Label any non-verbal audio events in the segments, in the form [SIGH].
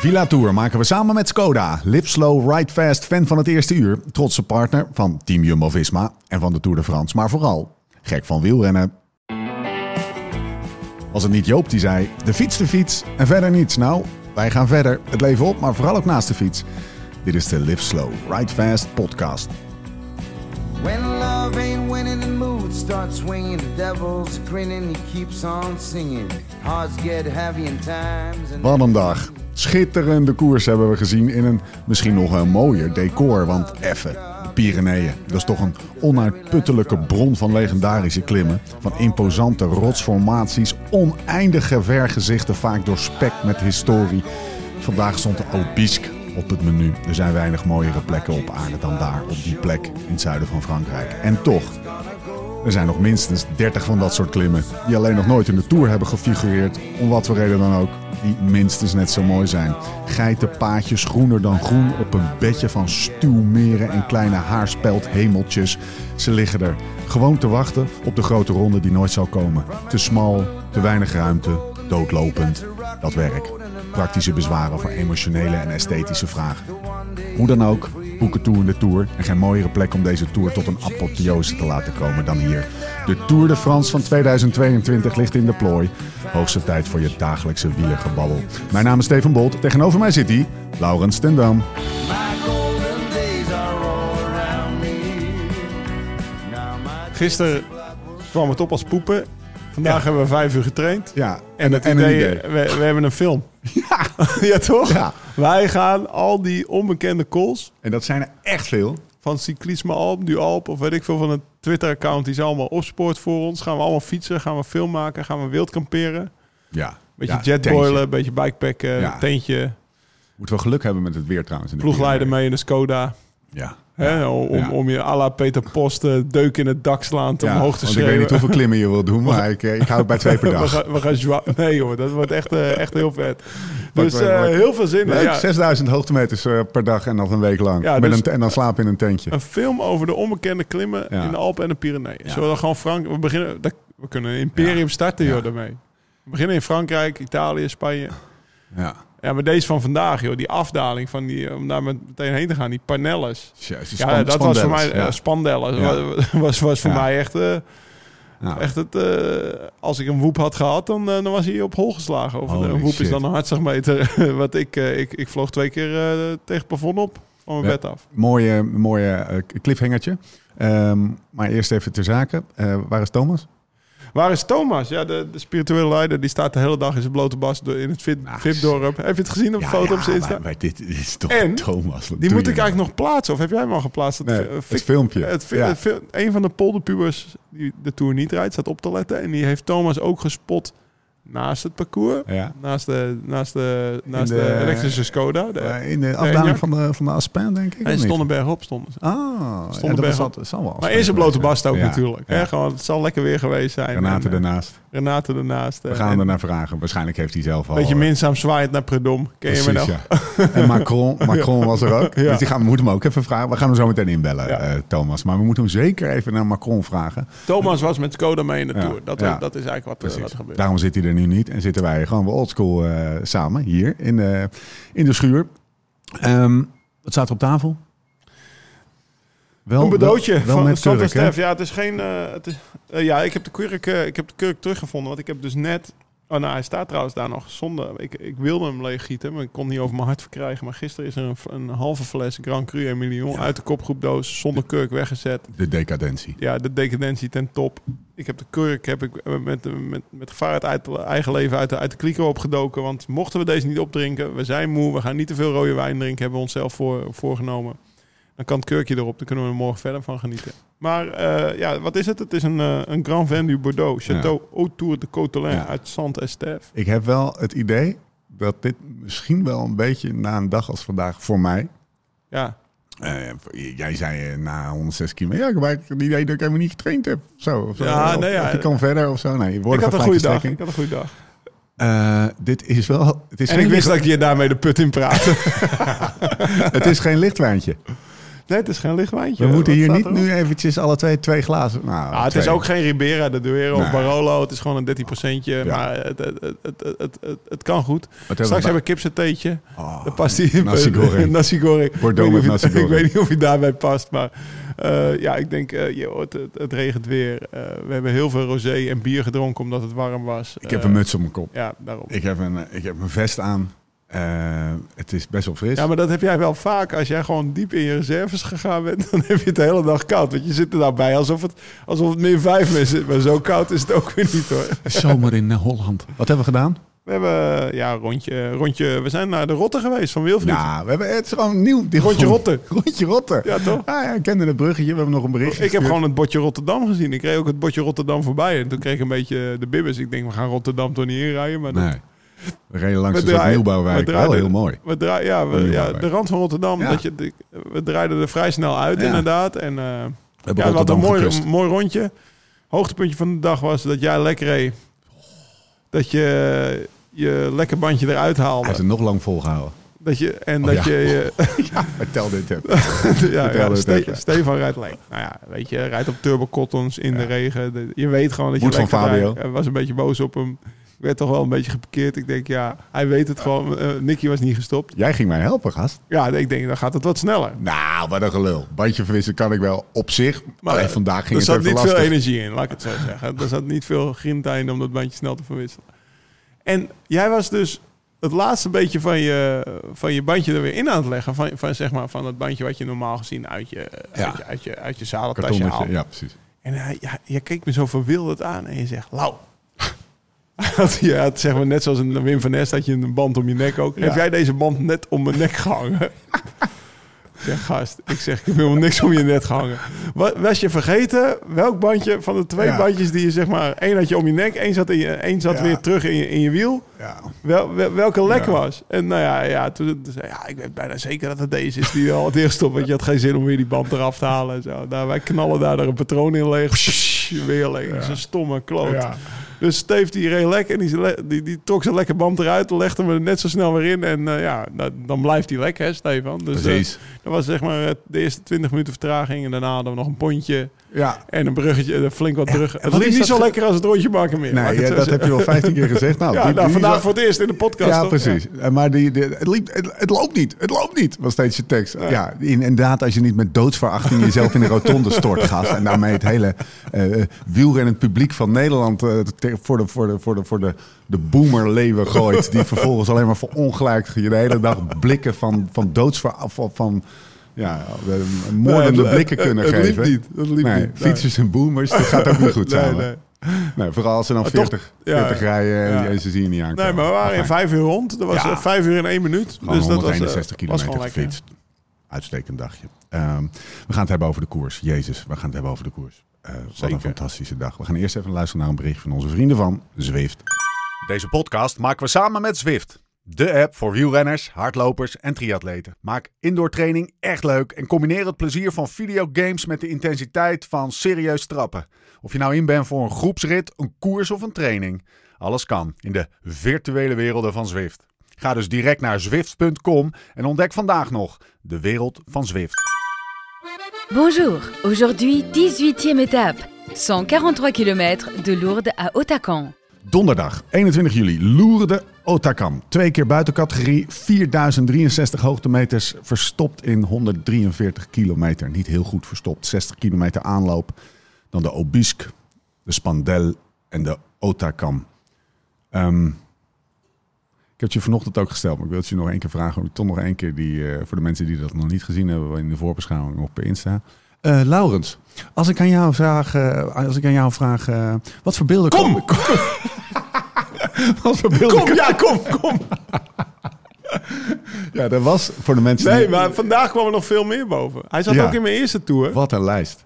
Villa Tour maken we samen met Skoda. Live slow, ride fast, fan van het eerste uur. Trotse partner van Team Jumbo-Visma en van de Tour de France. Maar vooral gek van wielrennen. Was het niet Joop die zei, de fiets de fiets en verder niets. Nou, wij gaan verder. Het leven op, maar vooral ook naast de fiets. Dit is de Live Slow, Ride Fast podcast. When love ain't winning, the mood starts swinging. The devil's grinning, he keeps on singing. Hearts get heavy in times. Wat een dag. Schitterende koers hebben we gezien in een misschien nog een mooier decor. Want effen, de Pyreneeën. Dat is toch een onuitputtelijke bron van legendarische klimmen. Van imposante rotsformaties, oneindige vergezichten, vaak doorspekt met historie. Vandaag stond de Obisque op het menu. Er zijn weinig mooiere plekken op aarde dan daar, op die plek in het zuiden van Frankrijk. En toch, er zijn nog minstens 30 van dat soort klimmen die alleen nog nooit in de Tour hebben gefigureerd, om wat voor reden dan ook, die minstens net zo mooi zijn. Geitenpaadjes groener dan groen op een bedje van stuwmeren en kleine haarspelthemeltjes. Ze liggen er gewoon te wachten op de grote ronde die nooit zal komen. Te smal, te weinig ruimte, doodlopend. Dat werk. Praktische bezwaren voor emotionele en esthetische vragen. Hoe dan ook, boek een tour in de Tour. En geen mooiere plek om deze Tour tot een apotheose te laten komen dan hier. De Tour de France van 2022 ligt in de plooi. Hoogste tijd voor je dagelijkse wielergebabbel. Mijn naam is Steven Bolt. Tegenover mij zit hij, Laurens ten Dam. my golden days are all around me. Now my Gisteren kwam het op als poepen. Vandaag Ja. hebben we vijf uur getraind. Ja, En het en idee, een idee. We, we hebben een film. [LAUGHS] Ja, ja toch? Ja. Wij gaan al die onbekende calls En dat zijn er echt veel. van Cyclisme Alp, Nu Alp of weet ik veel van het Twitter-account. Die zijn allemaal opspoort voor ons. Gaan we allemaal fietsen, gaan we film maken, gaan we wild kamperen. Ja. Beetje ja, jetboilen, beetje bikepacken, Ja. tentje. Moeten we geluk hebben met het weer trouwens. in de Ploegleider mee in de Skoda. Ja. Hè, om, Ja. om je à la Peter Post eh, deuk in het dak slaan te Ja, omhoog te want ik weet schreeuwen. niet hoeveel klimmen je wil doen, maar ik, eh, ik hou het bij twee per [LAUGHS] We dag. gaan, we gaan Nee joh, dat wordt echt, eh, echt heel vet. Dus heel veel zin in. Leuk, Ja, 6000 hoogtemeters per dag en nog een week lang. Ja, Met dus- een, en dan slapen in een tentje. een film over de onbekende klimmen in de Alpen en de Pyreneeën. Zullen we dan gewoon Frank... We, beginnen, dat- we kunnen een imperium starten joh, daarmee. We beginnen in Frankrijk, Italië, Spanje. Ja. Ja, maar deze van vandaag, joh, die afdaling van die, om daar met, meteen heen te gaan, die. Juist, die Ja, span- dat was voor mij, spandelles, eh, Spandellen, Ja. was, was, was voor Ja. mij echt, eh, ja. echt het, eh, als ik een woep had gehad, dan, eh, dan was hij op hol geslagen. Of een woep shit. is dan een hartslagmeter. [LAUGHS] Wat ik, eh, ik, ik vloog twee keer eh, tegen het plafond op, van mijn Ja. bed af. Mooie, mooie eh, cliffhangertje. Ehm, maar eerst even ter zake. Eh, waar is Thomas? Waar is Thomas? Ja, de, de spirituele leider, die staat de hele dag in zijn blote bas door- in het VIP- Nou, VIP-dorp. Heb je het gezien op de foto op zijn Insta? maar- maar dit, dit is toch En? Thomas. Die moet ik nou? eigenlijk nog plaatsen. Of heb jij hem al geplaatst? Nee, het fik- filmpje. Het, Ja. het een van de polderpubers die de Tour niet rijdt, staat op te letten. En die heeft Thomas ook gespot naast het parcours. Ja. Naast de, naast de, naast de, de- elektrische Skoda. De, in de afdaling van de, van de Aspen, denk ik. hij of stond niet? een berg op, stonden ze. Ah, Stond ja, een dat berg zal, zal wel Maar zijn geweest blote bast ook natuurlijk. Hè? Gewoon, het zal lekker weer geweest zijn. Renate En, eh, ernaast. Renate ernaast. We eh, gaan er naar vragen. Waarschijnlijk heeft hij zelf al... Een beetje eh, minzaam zwaaiend naar Predom. Ken je me Precies, nog? ja. En Macron, [LAUGHS] Macron was er ook. Dus die gaan, we moeten hem ook even vragen. We gaan hem zo meteen inbellen, eh, Thomas. Maar we moeten hem zeker even naar Macron vragen. Thomas was met Skoda mee in de Tour. Dat, dat is eigenlijk wat, Precies. wat er gebeurt. Daarom zit hij er nu niet. En zitten wij gewoon bij oldschool samen hier in de, in de schuur. Ehm, wat staat er op tafel? Wel, een bedootje wel, wel van met kurk? Stef. Ja, het is geen... eh, het is, eh, ja, ik heb, de kurk, eh, ik heb de kurk teruggevonden. Want ik heb dus net... Oh, nou, hij staat trouwens daar nog zonder... Ik, ik wilde hem leeggieten, maar ik kon niet over mijn hart verkrijgen. Maar gisteren is er een, een halve fles Grand Cru Emilion uit de kopgroepdoos zonder kurk weggezet. De decadentie. Ja, de decadentie ten top. Ik heb de kurk heb ik met, met, met gevaar uit het eigen leven uit de, uit de kliko opgedoken. Want mochten we deze niet opdrinken, we zijn moe, we gaan niet te veel rode wijn drinken, hebben we onszelf voor, voorgenomen. Dan kan het kurkje erop, dan kunnen we er morgen verder van genieten. Maar eh, ja, wat is het? Het is een, eh, een Grand Vendu Bordeaux, Château Autour de Cotelin Ja. uit Saint-Estève. Ik heb wel het idee dat dit misschien wel een beetje na een dag als vandaag voor mij... Ja, Eh, jij zei na 106 kilometer, ja, ik heb eigenlijk het idee dat ik helemaal niet getraind heb. Zo, of. Ja, of, nee, ja. of je kan verder of zo. Nee, ik had een goede dag. Ik had een goede dag. dit is wel... Het is, En ik wist licht- dat ik je daarmee de put in praatte. [LAUGHS] het is geen lichtwijntje. Nee, het is geen licht wijntje. We moeten Wat hier niet erop? nu eventjes alle twee twee glazen... Nou, Ah, het is ook geen Ribera de Duero of Nee. Barolo. Het is gewoon een 13 procentje. Ja. Maar het, het, het, het, het, het, het kan goed. hebben Straks we hebben we kipsateetje. Oh, Dan past die nasi goreng. [LAUGHS] nasi goreng. Bordeaux Ik weet met niet of- nasi goreng. Ik weet niet of hij [LAUGHS] daarbij past. Maar eh, ja, ik denk, eh, joh, het, het, het regent weer. Eh, we hebben heel veel rosé en bier gedronken omdat het warm was. Ik heb een muts op mijn kop. Ja, daarom. Ik heb een, ik heb een vest aan. Eh, het is best wel fris. Ja, maar dat heb jij wel vaak. Als jij gewoon diep in je reserves gegaan bent, [LAUGHS] dan heb je het de hele dag koud. Want je zit er daarbij alsof het, alsof het min 5 is. Maar zo koud is het ook weer niet hoor. [LAUGHS] Zomer in eh, Holland. Wat hebben we gedaan? We hebben ja, rondje, rondje. We zijn naar de Rotte geweest van Wilfried. Nou, we hebben het is gewoon nieuw. Die Rondje Rotte. [LAUGHS] Rondje Rotte. Ja, toch? Ah, ja, ik kende het bruggetje. We hebben nog een berichtje. Ik heb gewoon het bordje Rotterdam gezien. Ik reed ook het bordje Rotterdam voorbij. En toen kreeg ik een beetje de bibbers. Ik denk, we gaan Rotterdam toch niet inrijden. Maar dat- Nee. We reden langs We een soort draaien- nieuwbouwwijk. we draaien- Wel heel mooi. We draaien, ja, we, ja, de rand van Rotterdam. Ja. Dat je, de- we draaiden er vrij snel uit, Ja. inderdaad. En eh, We ja, hebben hadden Rotterdam een mooi, gekust. mooi rondje. Hoogtepuntje van de dag was dat jij lekker reed. Dat je je lekker bandje eruit Hij haalde. is er nog lang volgehouden. Dat je, en Oh, dat ja. je... je [LAUGHS] Vertel dit [LAUGHS] ja, Vertel ja, het Ste- even. Stefan rijdt lekker. Nou ja, weet je, rijdt op turbo cottons in de regen. De- Je weet gewoon dat je van Fabio. rijdt. Hij was een beetje boos op hem. Ik werd toch wel een beetje geparkeerd. Ik denk, ja, hij weet het gewoon. Eh, Nicky was niet gestopt. Jij ging mij helpen, gast. Ja, ik denk, dan gaat het wat sneller. Nou, wat een gelul. Bandje verwissen kan ik wel op zich. Maar vandaag ging er het zat even niet lastig. veel energie in, laat ik het zo zeggen. Er zat niet veel grinta in om dat bandje snel te verwisselen. En jij was dus het laatste beetje van je, van je bandje er weer in aan het leggen. Van, van, zeg maar, van het bandje wat je normaal gezien uit je, Ja. uit je, uit je, uit je haalt. Ja, precies. En hij, ja, je keek me zo verwilderd aan en je zegt, Lau. [LAUGHS] je had zeg maar net zoals een Wim van Nest had je een band om je nek ook. Ja. Heb jij deze band net om mijn nek gehangen? ik [LAUGHS] zeg, gast, ik zeg, ik heb helemaal niks om je nek gehangen. Wat, was je vergeten welk bandje van de twee Ja. bandjes die je zeg maar... één had je om je nek, één zat, in je, één zat Ja. weer terug in je, in je wiel. Ja. Wel, wel- welke lek Ja. was. En nou ja, ja toen, toen zei ja, ik weet bijna zeker dat het deze is die al het eerst op. Want je had geen zin om weer die band eraf te halen en zo. Nou, wij knallen daar, een patroon in leeg. Pssst, weer leeg. Is een stomme kloot. Ja. Dus Steve die reed lekker en die, die, die trok zijn lekker band eruit. Legde hem er net zo snel weer in. En eh, ja, dan, dan blijft hij lek, hè, Stefan. Dus eh, Precies. dat was zeg maar eh, de eerste 20 minuten vertraging. En daarna hadden we nog een pontje Ja. en een bruggetje. eh, flink wat terug. Het liep is niet zo ge- lekker als het rondje maken meer. Nee, ja, dat heb je wel 15 keer gezegd. Nou, [LAUGHS] Ja, die- nou, die vandaag voor het eerst in de podcast. Ja, toch? precies. En Maar die, die- het, liep, het, het loopt niet. Het loopt niet. Was steeds je tekst. Ja, in- inderdaad, als je niet met doodsverachting jezelf in de rotonde stort, gast. En daarmee het hele eh wielrennend publiek van Nederland eh, te- voor de, voor de, voor de, voor de, de boomerleeuwen gooit. Die vervolgens alleen maar voor ongelijk je de hele dag blikken van, van doodsverachting. Van, van, ja, de moordende Nee, blikken het- kunnen het liep geven. niet. Het liep nee, niet. Nee. Fietsers en boomers, dat gaat ook niet goed [LAUGHS] Nee, samen. nee. Nee, vooral als ze dan Maar toch- 40, ja, 40 rijden en, ja. ze zien je niet aankomen. Nee, maar we waren in vijf uur rond. Dat was Ja. eh, vijf uur in één minuut. Gewoon dus dat was, eh, 161 was kilometer gefietst. Uitstekend dagje. Ehm, we gaan het hebben over de koers. Jezus, we gaan het hebben over de koers. Eh, wat een fantastische dag. We gaan eerst even luisteren naar een bericht van onze vrienden van Zwift. Deze podcast maken we samen met Zwift. De app voor wielrenners, hardlopers en triatleten. Maak indoor training echt leuk en combineer het plezier van videogames met de intensiteit van serieus trappen. Of je nou in bent voor een groepsrit, een koers of een training. Alles kan in de virtuele werelden van Zwift. Ga dus direct naar zwift.com en ontdek vandaag nog de wereld van Zwift. Bonjour, aujourd'hui 18e étape, 143 km de Lourdes à Otacan. Donderdag 21 juli, Loerde Otakam. Twee keer buitencategorie, 4063 hoogtemeters, verstopt in 143 kilometer. Niet heel goed verstopt, 60 kilometer aanloop. Dan de Obisque, de Spandel en de Otakam. Ehm, ik heb het je vanochtend ook gesteld, maar ik wil het je nog één keer vragen. Toch nog één keer die, eh, voor de mensen die dat nog niet gezien hebben in de voorbeschouwing op Insta. Eh Laurens, als ik aan jou vraag, eh, als ik aan jou vraag, wat voor beelden Kom! kom, wat [LAUGHS] [LAUGHS] beelden Kom, ja, kom, kom. [LAUGHS] Ja, dat was voor de mensen Nee, die... maar vandaag kwam er nog veel meer boven. Hij zat Ja. ook in mijn eerste tour. Wat een lijst.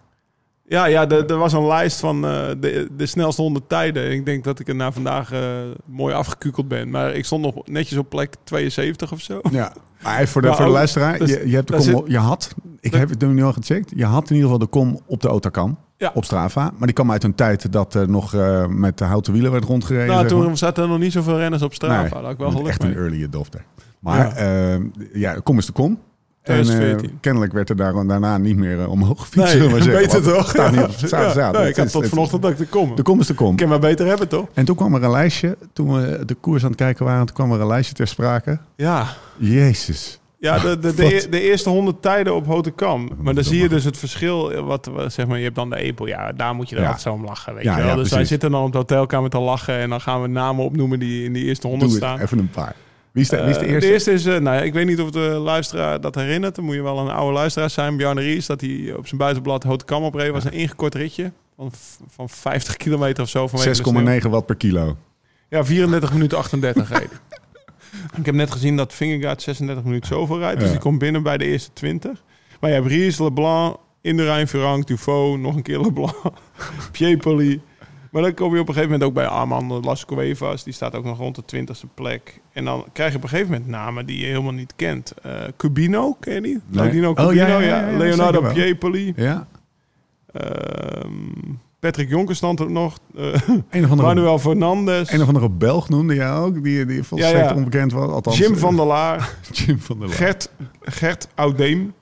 Ja, ja er, er was een lijst van eh, de, de snelste 100 tijden. Ik denk dat ik er na vandaag eh, mooi afgekukeld ben. Maar ik stond nog netjes op plek 72 of zo. Ja. Maar even voor de, Maar voor de luisteraar, dus- je, je, hebt de daar kom, zit- op- je had, ik dat- heb het nu al gecheckt, je had in ieder geval de kom op de Otakam, Ja. op Strava. Maar die kwam uit een tijd dat er nog eh, met de houten wielen werd rondgereden. Nou, zeg maar. toen zaten er nog niet zoveel renners op Strava. Nee, had ik wel geluk echt mee. een early adopter. Maar ja, ja kom is de kom. En eh, 2014. kennelijk werd er daar, daarna niet meer eh, omhoog gefietst. Nee, maar [LAUGHS] zeggen, beter toch? Staat niet op [LAUGHS] staat, Ja. Nee, ik had tot vanochtend dat ik er kom. De kom is de kom. Ik kan maar beter hebben, toch? En toen kwam er een lijstje, toen we de koers aan het kijken waren, toen kwam er een lijstje ter sprake. Ja. Jezus. Ja, de, de, de, [LAUGHS] de eerste 100 tijden op Hotekam. Maar dan zie je dus het verschil. eh, Wat, wat, zeg maar, je hebt dan de Epel. Ja, daar moet je er Ja. zo om lachen. Weet Ja, je wel? ja, dus wij zitten dan op de hotelkamer te lachen. En dan gaan we namen opnoemen die in die eerste 100 Doe staan. even een paar. Wie is de, wie is de Eh, eerste? is, eh, nou ja, ik weet niet of de luisteraar dat herinnert. Dan moet je wel een oude luisteraar zijn. Bjarne Ries, dat hij op zijn buitenblad Hotekam opreed. was een ingekort ritje van, van 50 kilometer of zo. vanwege de sneeuw. 6,9 watt per kilo. Ja, 34 minuten 38 [LAUGHS] reden. [LAUGHS] Ik heb net gezien dat Vingegaard 36 minuten zoveel rijdt. Dus die komt binnen bij de eerste 20. Maar je hebt Ries, Leblanc, Indurain, Ferrand, Dufault, nog een keer Leblanc, [LAUGHS] Piepoli. Maar dan kom je op een gegeven moment ook bij Armand Las Cuevas. Die staat ook nog rond de 20ste plek. En dan krijg je op een gegeven moment namen die je helemaal niet kent. Eh Cubino, ken je die? Nee. Claudino Oh, Cubino, ja, ja, ja, ja, ja, Leonardo. Piepoli. Ja. Ehm, Patrick Jonker stond er nog. Eh, Een of andere, Manuel Fernandes. een of andere Belg noemde jij ook, die, die volstrekt Ja, ja. onbekend was. Althans, Jim van der Laar. [LAUGHS] Jim van der Laar. Gert, Gert Oudeem.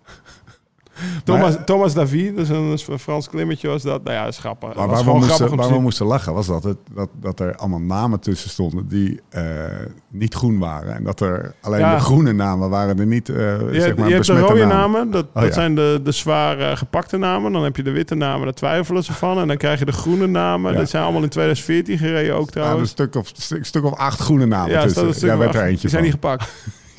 [LAUGHS] Thomas, Thomas Davy, is een, een Frans klimmetje was dat. Nou ja, dat is grappig. Maar waar we, moesten, waar we moesten lachen was dat, het, dat, dat er allemaal namen tussen stonden die eh, niet groen waren. En dat er alleen Ja. de groene namen waren er niet, eh Je, zeg hebt- maar, je hebt de rode namen. namen, dat, Oh, dat ja. zijn de, de zwaar eh, gepakte namen. Dan heb je de witte namen, daar twijfelen ze van. En dan krijg je de groene namen. Ja. Dat zijn allemaal in 2014 gereden ook Ja, een trouwens. stuk of, een stuk of acht groene namen Ja, tussen. stuk van werd er eentje Die zijn niet gepakt. [LAUGHS]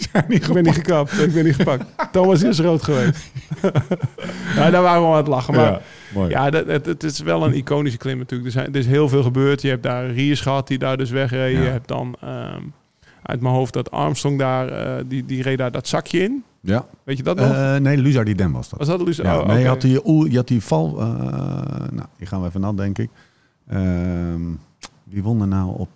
[LAUGHS] Zijn niet Ik ben niet gekapt. Ik ben niet gepakt. Thomas is rood geweest. [LAUGHS] ja, daar waren we aan het lachen. Maar Ja, mooi. Ja, dat, het, het is wel een iconische klim natuurlijk. Er, zijn, er is heel veel gebeurd. Je hebt daar Riers gehad die daar dus wegreed. Ja. Je hebt dan ehm, uit mijn hoofd dat Armstrong daar, eh, die, die reed daar dat zakje in. Ja. Weet je dat nog? Eh, nee, Luzar die Den was dat. Was dat? Ja, oh, nee, je had die, je had die val... eh, nou, die gaan we even na, denk ik. Ehm, wie won er nou op...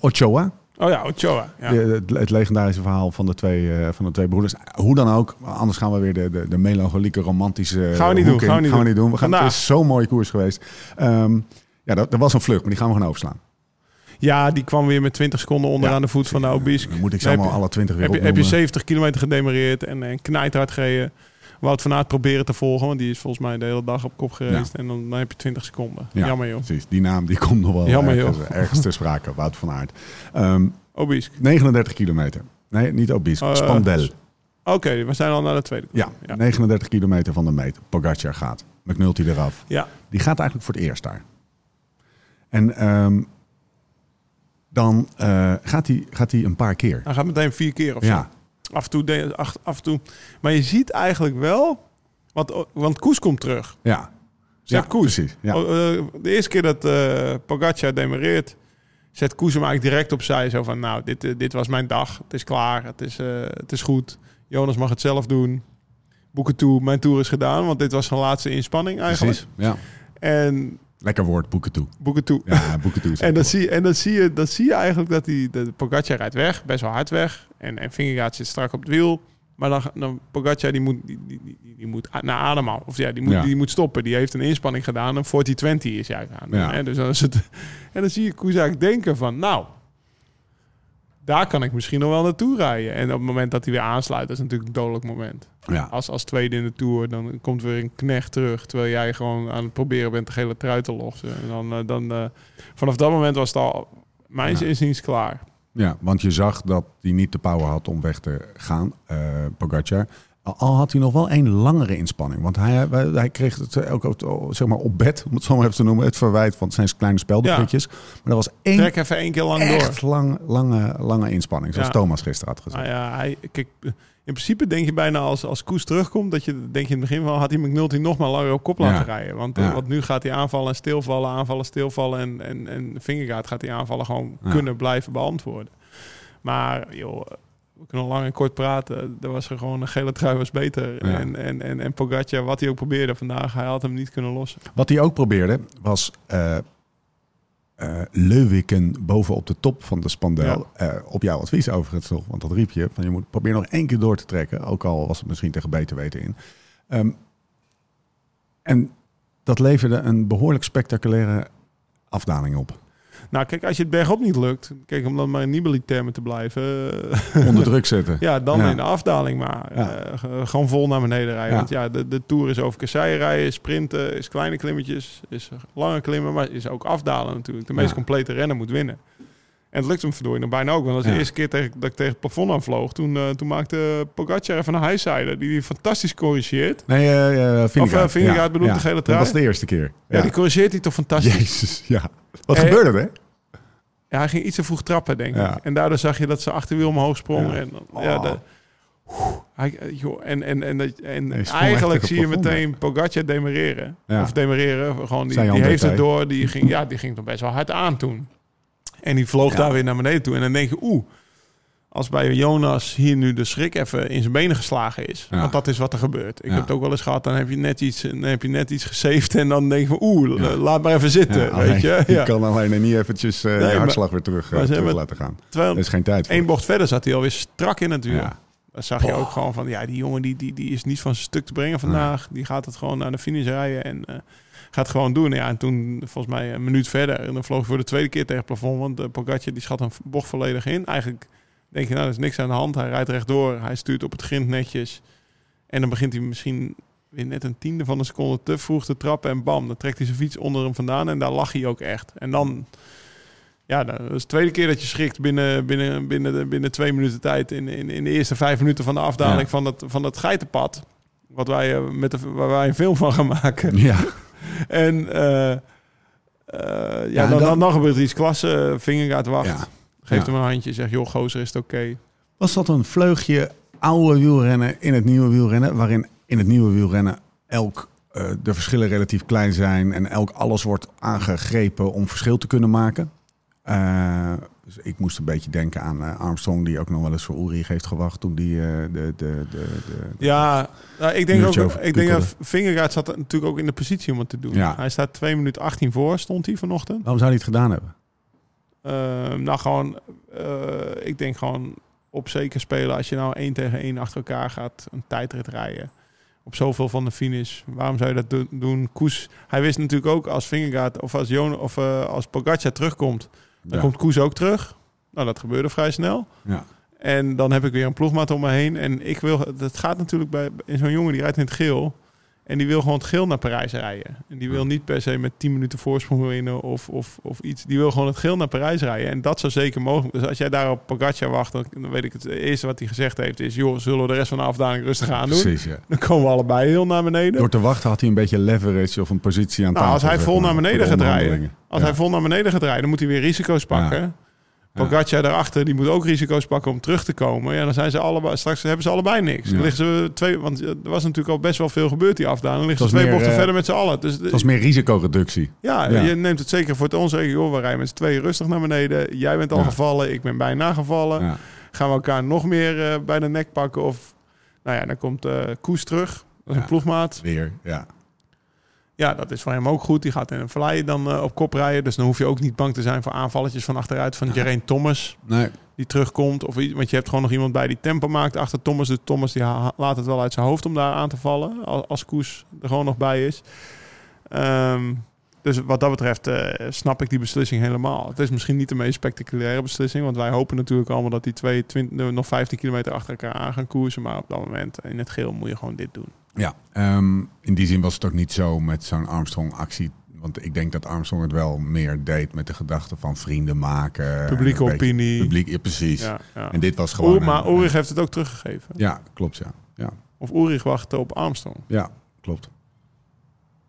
Ochoa. Oh ja, Ochoa. Ja. Het, het legendarische verhaal van de twee, eh, van de twee broeders. Hoe dan ook, anders gaan we weer de, de, de melancholieke, romantische Gaan we niet doen, gaan we niet doen. We gaan, Vandaag. het is zo'n mooie koers geweest. Ehm, ja, dat, dat was een vlucht, maar die gaan we gewoon overslaan. ja, die kwam weer met 20 seconden onder Ja, aan de voet van de. Dan moet ik ze heb allemaal alle 20 weer Heb je, heb je opnoemen. 70 kilometer gedemareerd en, en knijthard gereden. Wout van Aert proberen te volgen, want die is volgens mij de hele dag op kop geweest. En dan, dan heb je 20 seconden. Ja, Jammer joh. Precies, die naam die komt nog wel Jammer, ergens, ergens ter sprake. [LAUGHS] Wout van Aert. Ehm, Obisque. 39 kilometer. Nee, niet Obisque. Eh, Spandel. Oké, we zijn al naar de tweede. Ja, ja. 39 kilometer van de meet. Pogacar gaat. McNulty eraf. Ja. Die gaat eigenlijk voor het eerst daar. En ehm, dan eh, gaat hij gaat hij een paar keer. Hij gaat meteen vier keer of Ja, zo. Af en toe, de- af en toe. Maar je ziet eigenlijk wel, want, want Koes komt terug. ja. Zet ja, Koes. precies. Ja. Oh, eh, De eerste keer dat eh Pogacar demareert, zet Koes hem eigenlijk direct opzij. Zo van, nou, dit, eh, dit was mijn dag. Het is klaar. Het is, het is goed. Jonas mag het zelf doen. Boeken toe. Mijn tour is gedaan, want dit was zijn laatste inspanning eigenlijk. precies. Ja. En Lekker woord, boeken toe. boeken toe. Ja, boeken toe. [LAUGHS] En dan zie, en dan zie je, dan zie je eigenlijk dat die, de Pogacar rijdt weg, best wel hard weg. En, en Vingegaard zit strak op het wiel. Maar dan, dan Pogacar die moet, die, die, die, die moet naar ademhalen. Of ja, die moet, Ja. die moet stoppen. Die heeft een inspanning gedaan. Een 40-20 is hij aan. Ja. Hè? Dus dan is het, [LAUGHS] en dan zie je eigenlijk denken van... Nou, daar kan ik misschien nog wel naartoe rijden. En op het moment dat hij weer aansluit, dat is natuurlijk een dodelijk moment. Ja. Als, als tweede in de Tour, dan komt weer een knecht terug. Terwijl jij gewoon aan het proberen bent de gele trui te lossen. En dan, eh, dan eh, vanaf dat moment was het al, mijn Ja. inziens, klaar. ja, want je zag dat hij niet de power had om weg te gaan, eh Pogacar. Al- had hij nog wel een langere inspanning. Want hij, hij hij kreeg het ook, ook zeg maar op bed, om het zo maar even te noemen, het verwijt van zijn kleine speldenputjes. Maar er was één Trek even één keer lang door. echt lang, lange, lange inspanning, zoals Ja. Thomas gisteren had gezegd. Nou ja, hij, kijk, in principe denk je bijna als, als Koes terugkomt, dat je denk je in het begin van had hij McNulty nog maar langer op kop Ja. laten rijden. Want, eh, want nu gaat hij aanvallen en stilvallen, aanvallen, stilvallen en, en, en Vingegaard gaat die aanvallen gewoon kunnen blijven beantwoorden. Maar joh, we kunnen lang en kort praten. Er was er gewoon een gele trui was beter. Ja. En, en, en, en Pogacar, wat hij ook probeerde vandaag, hij had hem niet kunnen lossen. Wat hij ook probeerde was eh eh, Leuwiken boven op de top van de spandel. Eh, op jouw advies overigens nog, want dat riep je. Van je moet probeer nog één keer door te trekken. Ook al was het misschien tegen beter weten in. Ehm, en dat leverde een behoorlijk spectaculaire afdaling op. Nou, kijk, als je het bergop niet lukt, kijk, om dan maar in Nibali-termen te blijven, eh, Onder [LAUGHS] druk zetten. ja, dan Ja. in de afdaling maar. Ja. eh, ge- gewoon vol naar beneden rijden. Ja. Want ja, de, de Tour is over kasseien rijden, sprinten, is kleine klimmetjes, is lange klimmen, maar is ook afdalen natuurlijk. De meest complete renner moet winnen. En het lukt hem verdorie nog bijna ook. Want dat is Ja. de eerste keer tegen, dat ik tegen het plafond aan vloog. Toen, eh, toen maakte Pogacar even een highsider die die fantastisch corrigeert. Nee, eh eh Vingegaard. Of, Vingegaard bedoelt de gele Dat trui? was de eerste keer. Ja, die corrigeert hij toch fantastisch. Jezus, ja. Wat gebeurde er? Ja, hij ging iets te vroeg trappen, denk ik. En daardoor zag je dat ze achterwiel omhoog sprong. Ja. En, ja, Oh. de, hij, joh, en en, en, en eigenlijk zie je meteen Pogacar demereren. Ja. Of demereren, gewoon die, heeft het door. Die ging, ja, die ging toch best wel hard aan toen. En die vloog Ja. daar weer naar beneden toe. En dan denk je, oeh, als bij Jonas hier nu de schrik even in zijn benen geslagen is. Ja. Want dat is wat er gebeurt. Ik Ja. heb het ook wel eens gehad, dan heb je net iets, dan heb je net iets gesaved. En dan denk je van, oeh, Ja. laat maar even zitten. Weet je? Je kan alleen niet eventjes eh Nee, je maar- hartslag weer terug, eh, terug laten gaan. Terwijl Er is geen tijd voor. Eén bocht verder zat hij alweer strak in het. Ja. Dan zag je ook gewoon van, ja, die jongen die, die, die is niet van zijn stuk te brengen vandaag. Die gaat het gewoon naar de finish rijden en eh, gaat gewoon doen. Ja, en toen, volgens mij een minuut verder, en dan vloog hij voor de tweede keer tegen het plafond. Want uh, Pogacar die schat een bocht volledig in. Eigenlijk denk je, nou, er is niks aan de hand. Hij rijdt rechtdoor, hij stuurt op het grind netjes. En dan begint hij misschien weer net een tiende van een seconde te vroeg te trappen. En bam, dan trekt hij zijn fiets onder hem vandaan. En daar lag hij ook echt. En dan... Ja, dat is de tweede keer dat je schrikt binnen, binnen, binnen, binnen twee minuten tijd. In, in, in de eerste vijf minuten van de afdaling Ja. van, dat, van dat geitenpad. Wat wij, eh, met de, waar wij een film van gaan maken. [LAUGHS] Ja. En eh, eh, ja, dan, dan- dan, dan gebeurt iets klasse. Vingergaard wacht. ja. Geeft Ja. hem een handje. Zegt, joh, gozer, is het oké? Was dat een vleugje oude wielrennen in het nieuwe wielrennen, waarin in het nieuwe wielrennen elk eh, de verschillen relatief klein zijn en elk alles wordt aangegrepen om verschil te kunnen maken? Eh, dus ik moest een beetje denken aan eh, Armstrong, die ook nog wel eens voor Ulrich heeft gewacht toen die eh, de, de, de, de, de- Ja, nou, ik denk ook. Ik denk dat piekelde. Vingegaard zat natuurlijk ook in de positie om het te doen. Ja. Hij staat 2 minuten 18 voor, stond hij vanochtend. Waarom zou hij het gedaan hebben? Eh, nou, gewoon, eh, ik denk gewoon op zeker spelen. Als je nou één tegen één achter elkaar gaat, een tijdrit rijden. Op zoveel van de finish. Waarom zou je dat do- doen? Koes, hij wist natuurlijk ook als Vingegaard of als, Jon, of, eh, als Pogacar terugkomt, dan Ja. komt Koes ook terug. Nou, dat gebeurde vrij snel. Ja. En dan heb ik weer een ploegmaat om me heen. En ik wil, dat gaat natuurlijk bij in zo'n jongen die rijdt in het geel. En die wil gewoon het geel naar Parijs rijden. En die wil niet per se met 10 minuten voorsprong winnen of, of, of iets. Die wil gewoon het geel naar Parijs rijden. En dat zou zeker mogelijk. Dus als jij daar op Pogacar wacht, dan dan weet ik het. Het eerste wat hij gezegd heeft is: joh, zullen we de rest van de afdaling rustig aan doen? Precies, ja. Dan komen we allebei heel naar beneden. Door te wachten had hij een beetje leverage of een positie aan Nou, tafel. als hij vol naar beneden gaat rijden. Als Ja. hij vol naar beneden gaat rijden, dan moet hij weer risico's pakken. Pogacar daarachter, die moet ook risico's pakken om terug te komen. Ja, dan zijn ze allebei, straks hebben ze allebei niks. Dan liggen ze twee, want er was natuurlijk al best wel veel gebeurd die afdaling. Dan liggen ze twee meer, bochten eh, verder met z'n allen. Dus Het was meer risicoreductie. ja, je neemt het zeker voor het onzeker. Joh, we rijden met z'n tweeën rustig naar beneden. Jij bent al gevallen, ik ben bijna gevallen. Gaan we elkaar nog meer eh, bij de nek pakken? Of, nou ja, dan komt eh Koes terug. Dat is een ploegmaat. Weer, ja. Ja, dat is voor hem ook goed. Die gaat in een vallei dan eh, op kop rijden. Dus dan hoef je ook niet bang te zijn voor aanvalletjes van achteruit van Geraint Thomas. Nee, Die terugkomt. Of, iets- want je hebt gewoon nog iemand bij die tempo maakt achter Thomas. Dus Thomas die laat het wel uit zijn hoofd om daar aan te vallen. Als, als Koes er gewoon nog bij is. Ehm, dus wat dat betreft eh, snap ik die beslissing helemaal. Het is misschien niet de meest spectaculaire beslissing. Want wij hopen natuurlijk allemaal dat die twee 20, nog 15 kilometer achter elkaar aan gaan koersen. Maar op dat moment in het geel moet je gewoon dit doen. Ja, ehm, in die zin was het ook niet zo met zo'n Armstrong-actie. Want ik denk dat Armstrong het wel meer deed met de gedachte van vrienden maken. Publieke opinie. Publiek, ja, precies. Ja, ja. En dit was gewoon... Oer, maar Ulrich heeft het ook teruggegeven. Ja, klopt, ja. Ja, Of Ulrich wachtte op Armstrong. ja klopt.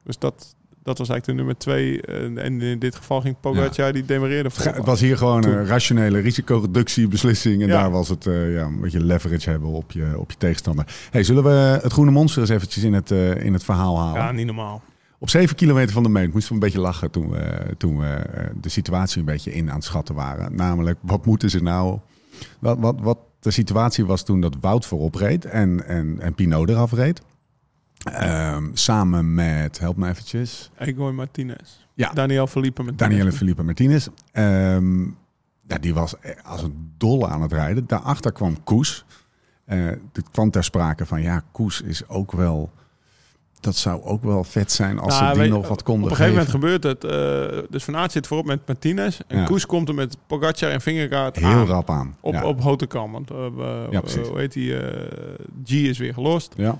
Dus dat, dat was eigenlijk de nummer twee. eh, en in dit geval ging Pogacar, die demereerde Het, was hier gewoon een rationele risicoreductiebeslissing. En Ja. daar was het eh, ja, een beetje leverage hebben op je, op je tegenstander. Hey, zullen we het groene monster eens eventjes in het, eh, in het verhaal halen? Ja, niet normaal. Op 7 kilometer van de meet moesten we een beetje lachen toen we, toen we de situatie een beetje in aan het schatten waren. Namelijk, wat moeten ze nou... Wat, wat, wat de situatie was toen dat Wout voorop reed en, en, en Pinot eraf reed. Ehm, samen met, help me eventjes, Egoy Martinez. Ja. Daniel Felipe met Daniele Felipe Martinez. Ehm, ja, die was als een dolle aan het rijden. Daarachter kwam Koes. Eh het kwam ter sprake van, ja, Koes is ook wel dat zou ook wel vet zijn als Nou, ze die nog wat konden Op een gegeven moment gebeurt het. eh, dus Van Aert zit voorop met Martinez. En Ja. Koes komt er met Pogacar en Vingegaard Heel aan. rap aan. Op, ja. op Hotekam. Want eh, Ja, precies. hoe heet die? eh, G is weer gelost. ja.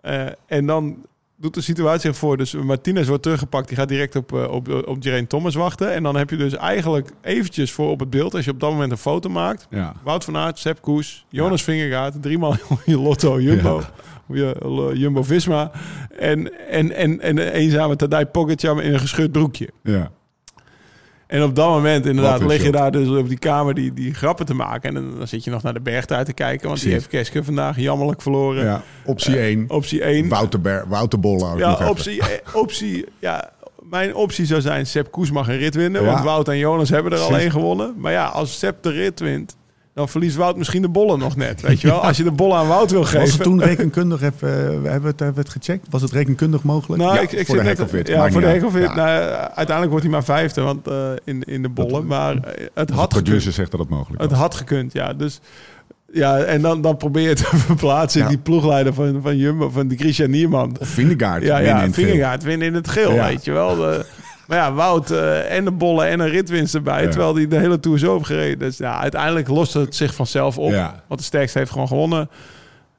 Eh, en dan doet de situatie zich voor. Dus Martinez wordt teruggepakt. Die gaat direct op, eh, op, op Geraint Thomas wachten. En dan heb je dus eigenlijk eventjes voor op het beeld... als je op dat moment een foto maakt... Ja. Wout van Aert, Sepp Koes, Jonas Vingegaard... driemaal je Lotto, Jumbo... Ja. eh, Jumbo-Visma. En, en, en, en de eenzame Tadej Pogacar in een gescheurd broekje. ja. En op dat moment inderdaad lig je daar dus op die kamer die, die grappen te maken. En dan, dan zit je nog naar de bergtuin te kijken. Want die heeft. Keske vandaag jammerlijk verloren. ja. Optie 1. Optie 1. Wouter, Ber Wouter Ja, optie, eh, optie, ja, mijn optie zou zijn Sepp Koes mag een rit winnen. Ja. Want Wout en Jonas hebben er al één gewonnen. Maar ja, als Sepp de rit wint, dan verliest Wout misschien de bollen nog net. Weet je wel? Als je de bollen aan Wout wil geven. Was het toen rekenkundig even, eh, we hebben het, hebben we het gecheckt? Was het rekenkundig mogelijk? Nou, ja, ik, ik voor de net-. Ja, voor de. Hekkelfit. Ja. Nou, uiteindelijk wordt hij maar vijfde want, eh, in, in de bollen. Maar eh, het De had producer gekund. zegt dat het mogelijk Het was. had gekund, ja. Dus ja, en dan, dan probeer je [LAUGHS] te verplaatsen in Ja. die ploegleider van, van Jumbo, van die Christian Nierman. Of Vingegaard. Ja, ja, het. Vingegaard winnen in het geel, Ja. weet je wel. De, [LAUGHS] maar ja, Wout eh, en de bollen en een ritwinst erbij. Ja. Terwijl hij de hele Tour zo heeft gereden. Dus ja, uiteindelijk loste het zich vanzelf op. Ja. Want de sterkste heeft gewoon gewonnen.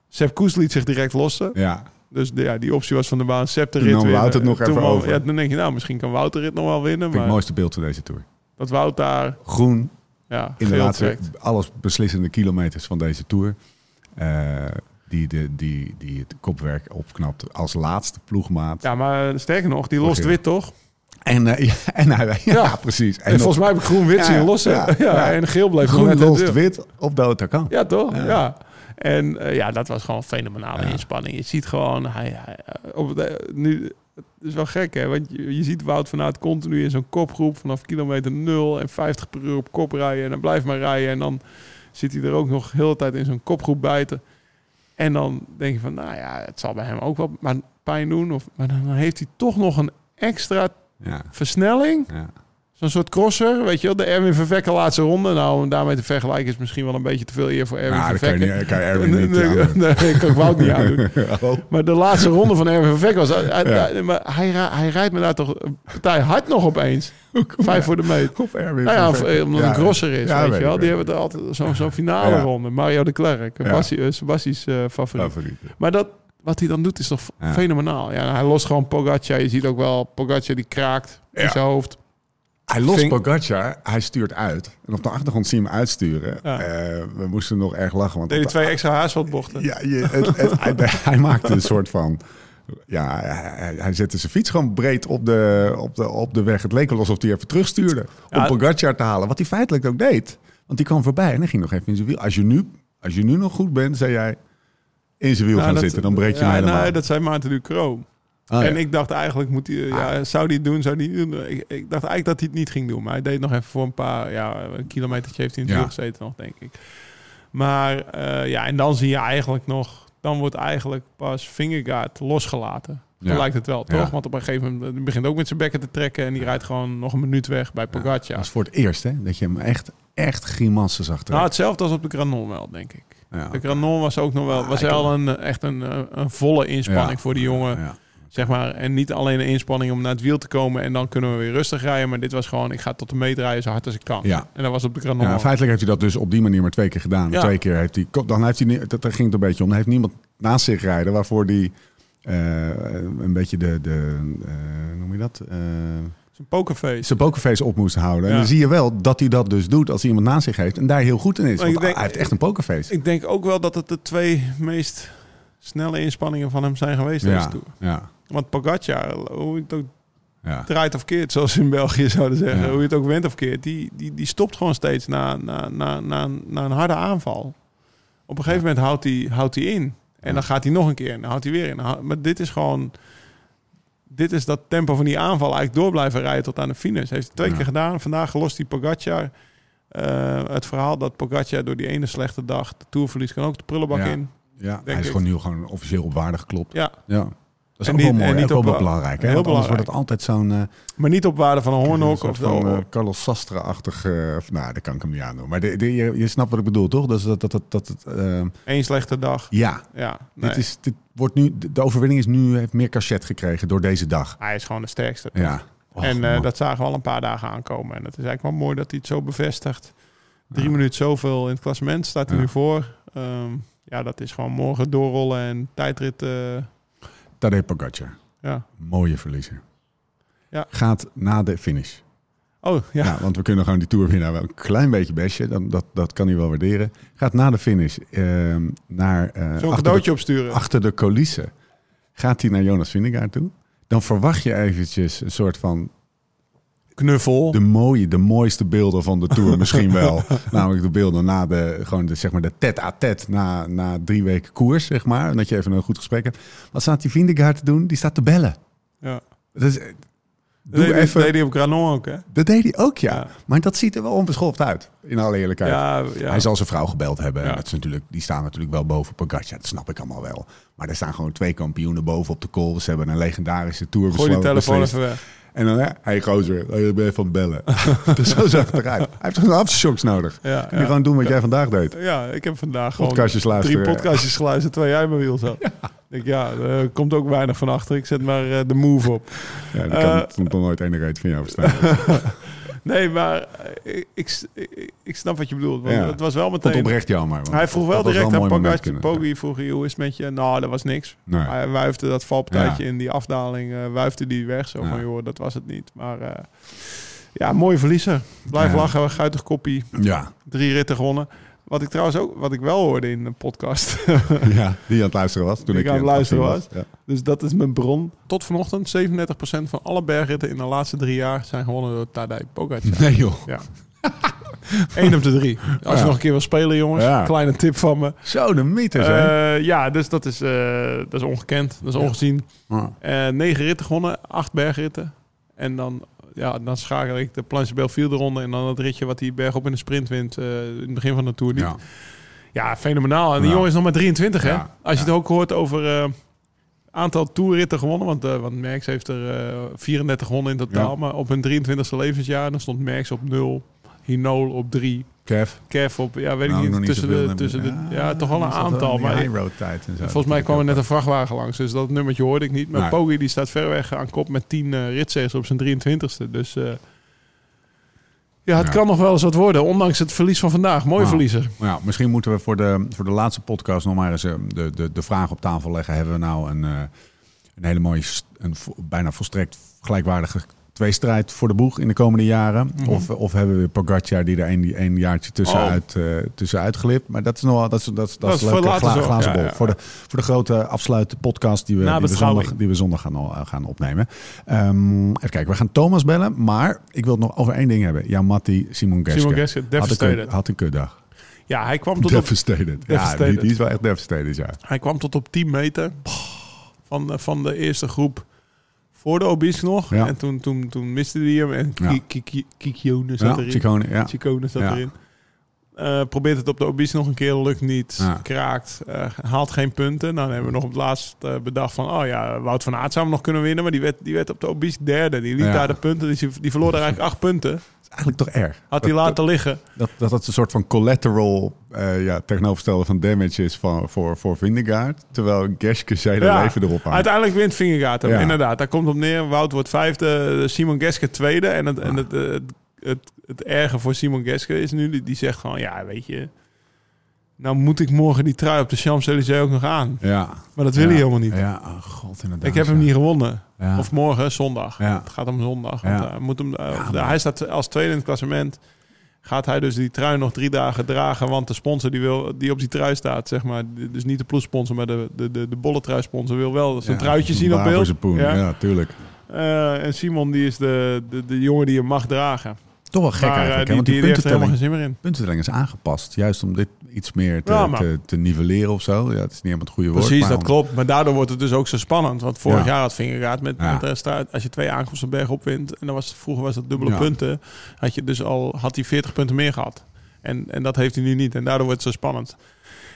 Sepp Koes liet zich direct lossen. Ja. Dus de, ja, die optie was van de baan. Sepp de rit winnen. Wout het nog Toen even over. Ja, dan denk je, nou, misschien kan Wout de rit nog wel winnen. Vind Maar het mooiste beeld van deze Tour. dat Wout daar Groen ja, in de laatste, trekt. alles beslissende kilometers van deze Tour. eh, die, de, die, die het kopwerk opknapt als laatste ploegmaat. Ja, maar sterker nog, die lost wit, toch? En, eh, [LAUGHS] en hij, ja, Ja. precies. En, volgens mij heb ik groen-wit Ja, zien lossen. Ja. En geel bleef groen lost wit op de Otakam. Ja, toch? Ja. En eh, ja, dat was gewoon fenomenale inspanning. Je ziet gewoon, hij, hij, op de, nu, het is wel gek hè, want je, je ziet Wout vanuit continu in zo'n kopgroep vanaf kilometer 0 en 50 per uur op kop rijden. En dan blijft maar rijden en dan zit hij er ook nog heel de tijd in zo'n kopgroep bijten. En dan denk je van, nou ja, het zal bij hem ook wel maar pijn doen. Of, maar dan heeft hij toch nog een extra Ja, versnelling. ja. Zo'n soort crosser, weet je wel. De Erwin Vervekke laatste ronde. Nou, om daarmee te vergelijken is misschien wel een beetje te veel eer voor Erwin Nou, dat kan je, kan je Erwin [LAUGHS] niet nee, ik Wout niet aandoen. [LAUGHS] Oh. Maar de laatste ronde van Erwin Vervekke was... Hij, Ja. hij- maar hij, rijdt me daar toch een partij hard nog opeens. [LAUGHS] Vijf voor de meet. Of Erwin Nou ja, of, eh, omdat Ja, het grosser is, ja, weet weet je wel. ik, Die hebben altijd zo'n zo'n finale ronde. Mario de Klerk, Ja. Bassi, uh. Favoriet. Maar dat, wat hij dan doet is toch Ja. fenomenaal. Ja, hij lost gewoon Pogacar. Je ziet ook wel Pogacar die kraakt in Ja. zijn hoofd. Hij lost Pogacar, hij stuurt uit. En op de achtergrond zie je hem uitsturen. Ja. Eh, we moesten nog erg lachen. Want Deed de- twee extra haarsveldbochten. Ja, je, het, het- hij, [LAUGHS] hij maakte een soort van... Ja, hij, hij zette zijn fiets gewoon breed op de, op, de, op de weg. Het leek wel alsof hij even terugstuurde om. Pogacar te halen. Wat hij feitelijk ook deed. Want die kwam voorbij en hij ging nog even in zijn wiel. Als je nu, als je nu nog goed bent, zei jij... In zijn wiel Nou, gaan dat- zitten, dan breek je ja. Nee, dat zei Maarten Ducro. Ah, ja. En ik dacht eigenlijk, moet hij, ja, zou hij het doen, zou het doen? Ik, ik dacht eigenlijk dat hij het niet ging doen. Maar hij deed nog even voor een paar, ja, een kilometertje heeft hij in het Ja. wiel gezeten nog, denk ik. Maar eh, ja, en dan zie je eigenlijk nog, dan wordt eigenlijk pas Vingegaard losgelaten. Dan lijkt het wel, toch? Want op een gegeven moment die begint ook met zijn bekken te trekken en die rijdt gewoon nog een minuut weg bij Dat Pogacar. was voor het eerst hè, dat je hem echt, echt grimassen zag nou, hetzelfde als op de Granon wel, denk ik. Ja. De Granon was ook nog wel, Ah, was wel een, echt een, eh, een volle inspanning voor die jongen. Zeg maar, en niet alleen een inspanning om naar het wiel te komen en dan kunnen we weer rustig rijden. Maar dit was gewoon, ik ga tot de meet rijden zo hard als ik kan. Ja. En dat was op de Granon. Ja, feitelijk heeft hij dat dus op die manier maar twee keer gedaan. Ja. Twee keer heeft hij, dan heeft hij, dat, daar ging het een beetje om. Dan heeft niemand naast zich rijden waarvoor hij eh, een beetje de, de eh, hoe noem je dat? Eh, een pokerface. zijn pokerface op moest houden. En dan zie je wel dat hij dat dus doet als iemand naast zich heeft en daar heel goed in is. Want denk- hij heeft echt een pokerface. Ik denk ook wel dat het de twee meest snelle inspanningen van hem zijn geweest deze Ja, Tour. ja, Want Pogacar, hoe je het ook ja. draait of keert, zoals ze in België zouden zeggen. Ja. Hoe je het ook went of keert. Die, die, die stopt gewoon steeds na, na, na, na, na een harde aanval. Op een gegeven moment houdt hij, houdt hij in. En dan gaat hij nog een keer en dan houdt hij weer in. Maar dit is gewoon... Dit is dat tempo van die aanval eigenlijk door blijven rijden tot aan de finish. Heeft hij twee Ja. keer gedaan. Vandaag gelost die Pogacar. Eh, het verhaal dat Pogacar door die ene slechte dag de Tour verliest... kan ook de prullenbak Ja. in. ja. Hij is ik. gewoon nu gewoon officieel op waarde geklopt. Ja, Ja, is En ook wel niet- en mooi, niet ook op wel belangrijk. Hè? heel wordt het altijd zo'n... eh, Maar niet op waarde van een soort Of, van eh, Carlos Sastra-achtig... eh, of, nou, dat kan ik hem niet aandoen. Maar de, de- je, je snapt wat ik bedoel, toch? Dus dat, dat, dat, dat, het, eh, één slechte dag. ja, Ja, nee. dit is, dit wordt nu, de overwinning is nu, heeft meer cachet gekregen door deze dag. Hij is gewoon de sterkste. Ja. Och, en eh, dat zagen we al een paar dagen aankomen. En het is eigenlijk wel mooi dat hij het zo bevestigt. Drie Ja. minuten zoveel in het klassement staat hij Ja. nu voor. Ehm, ja, dat is gewoon morgen doorrollen en tijdrit. Tadej Pogacar, ja. mooie verliezer. Ja. Gaat na de finish. Oh, ja. Ja. want we kunnen gewoon die Tour winnen. Wel een klein beetje bestje, dan, dat, dat kan hij wel waarderen. Gaat na de finish ehm, naar... eh, Zo'n de- cadeautje opsturen. achter de coulissen gaat hij naar Jonas Vingegaard toe. Dan verwacht je eventjes een soort van Knuffel. de mooie, de mooiste beelden van de tour misschien [LAUGHS] wel. Namelijk de beelden na de gewoon de zeg maar de tête à tête na, na drie weken koers zeg maar. En dat je even een goed gesprek hebt. Wat staat die Vingegaard te doen? Die staat te bellen. Ja. Dat, is, Dat doe deed, even. deed hij op Granon ook, hè? dat deed hij ook ja. Ja. Maar dat ziet er wel onbeschoft uit. In alle eerlijkheid. Ja, ja. Hij zal zijn vrouw gebeld hebben. Dat is natuurlijk, die staan natuurlijk wel boven Pogacar. Dat snap ik allemaal wel. Maar er staan gewoon twee kampioenen boven op de call. Ze hebben een legendarische tour Gooi die telefoon even weg. En dan, hè, hij gozer, oh, je van bellen. dus [LAUGHS] zo zag het eruit. Hij heeft gewoon aftershocks nodig. Ja, Kun je ja. gewoon doen wat jij vandaag deed. Ja, ik heb vandaag gewoon Podcastjes luisteren. drie podcastjes geluisterd terwijl jij in mijn wiel zat. Ik ja, er komt ook weinig van achter. Ik zet maar eh, de move op. Ja, dat kan het nog nooit ene reet van jou verstaan. [LAUGHS] Nee, maar eh, ik, ik, snap wat je bedoelt. Want Ja. het was wel meteen... oprecht jammer. want Hij vroeg wel direct aan Pogacar. Poggi vroeg, hoe is het met je? Nou, dat was niks. Nee. Hij wuifde dat valpartijtje Ja. in die afdaling, eh wuifde die weg. Zo Ja. van, joh, dat was het niet. Maar eh, ja, mooie verliezer. Blijf lachen, guitig koppie. Ja, Drie ritten gewonnen. Wat ik trouwens ook, wat ik wel hoorde in een podcast. [LAUGHS] ja, die aan het luisteren was. Toen Die ik aan het luisteren was. Ja. dus dat is mijn bron. Tot vanochtend, 37% van alle bergritten in de laatste drie jaar zijn gewonnen door Tadej Pogacar. [LAUGHS] Nee joh. Ja. [LAUGHS] Eén op de drie. Als je Ja. nog een keer wil spelen, jongens. Ja. Kleine tip van me. Zo, de mythes hè. Eh, ja, dus dat is, eh, dat is ongekend. Dat is ongezien. Eh, negen ritten gewonnen, acht bergritten. En dan, ja, dan schakel ik de Planche Belfield ronde en dan het ritje wat die berg op in de sprint wint eh, in het begin van de Tour. niet. Ja. Ja, fenomenaal. En die jongen is nog maar 23, hè? Als je het ook hoort over eh, aantal toerritten gewonnen. Want, eh want Merckx heeft er eh 34 gewonnen in totaal. Ja. Maar op hun 23e levensjaar, dan stond Merckx op 0. Hinol op 3. Kev. Kev op, ja, weet Nou, ik nog niet, tussen, de, tussen de... Ja, toch wel een aantal. Maar road tijd en zo. volgens mij kwam er net een vrachtwagen langs. Dus dat nummertje hoorde ik niet. Maar Nee. Poggi die staat ver weg aan kop met 10 eh ritzegers op zijn 23e. Dus eh, ja, het Ja. kan nog wel eens wat worden. Ondanks het verlies van vandaag. Mooi Nou, verliezer. Maar ja, misschien moeten we voor de, voor de laatste podcast nog maar eens eh, de, de, de vraag op tafel leggen. Hebben we nou een, eh, een hele mooie, een bijna volstrekt gelijkwaardige tweestrijd voor de boeg in de komende jaren? Mhm. of, of hebben we Pogacar die er een, een jaartje tussenuit, eh tussenuit glipt? Maar dat is nog wel, dat is, dat is, dat Dat is voor leuke gla- glazen bol. ja. Voor, de, voor de grote afsluitende podcast die we, die we zondag, die we zondag gaan, al- gaan opnemen. Ehm, even kijken, we gaan Thomas bellen. Maar ik wil het nog over één ding hebben. Ja, Matti Simon Geske. Simon Geske, had een, devastated. kut- had een kutdag. Ja, hij kwam tot op, Devastated. Ja, die, die is wel echt devastated, ja. hij kwam tot op 10 meter van, van de eerste groep voor de Obis nog. Ja. En toen, toen, toen miste hij hem. En Kikione zat erin. Ja. Chicone zat erin. Eh, probeert het op de Obis nog een keer, lukt niet. Ja. Kraakt, eh, haalt geen punten. Nou, dan hebben we nog op het laatst eh, bedacht van... oh ja, Wout van Aert zou hem nog kunnen winnen... maar die werd, die werd op de Obis derde. Die liet Ja. daar de punten, dus die, die verloor daar eigenlijk acht punten. Eigenlijk toch erg. Had hij dat, laten liggen. Dat, dat dat een soort van collateral eh, ja, tegenovergestelde van damage is van, voor, voor Vindegaard. Terwijl Geske zijn hele Ja. leven erop hangt. Uiteindelijk wint Vingegaard hem, Ja. inderdaad. Daar komt op neer. Wout wordt vijfde, Simon Geske tweede. En het, en het, eh, het, het, het erge voor Simon Geske is nu... die, die zegt gewoon, ja, weet je... Nou moet ik morgen die trui op de Champs-Élysées ook nog aan. Ja. Maar dat wil ja. hij helemaal niet. Ja, oh god, inderdaad. Ik heb hem niet gewonnen. Ja. Of morgen, zondag. Ja. Het gaat om zondag. Ja. Want, eh, moet hem, eh, maar- Hij staat als tweede in het klassement. Gaat hij dus die trui nog drie dagen dragen? Want de sponsor die, wil, die op die trui staat, zeg maar... dus niet de ploegsponsor, maar de, de, de, de bolle sponsor... wil wel zijn truitje zien op beeld. Ja. Ja. tuurlijk. Eh, en Simon die is de, de, de jongen die hem mag dragen. Toch wel gek maar eh, eigenlijk. hè? die, Want die, die, die heeft er helemaal puntentelling, geen zin meer in. puntentelling is aangepast. Juist om dit iets meer te, Ja, maar- te, te nivelleren of zo. Ja, het is niet helemaal het goede woord. Precies, dat om- klopt. Maar daardoor wordt het dus ook zo spannend. Want vorig Ja. jaar had Vingegaard met, Ja. met straat, als je twee aankomsten berg opwint, en dan was vroeger was dat dubbele punten, had je dus al had hij 40 punten meer gehad. En, en dat heeft hij nu niet. En daardoor wordt het zo spannend.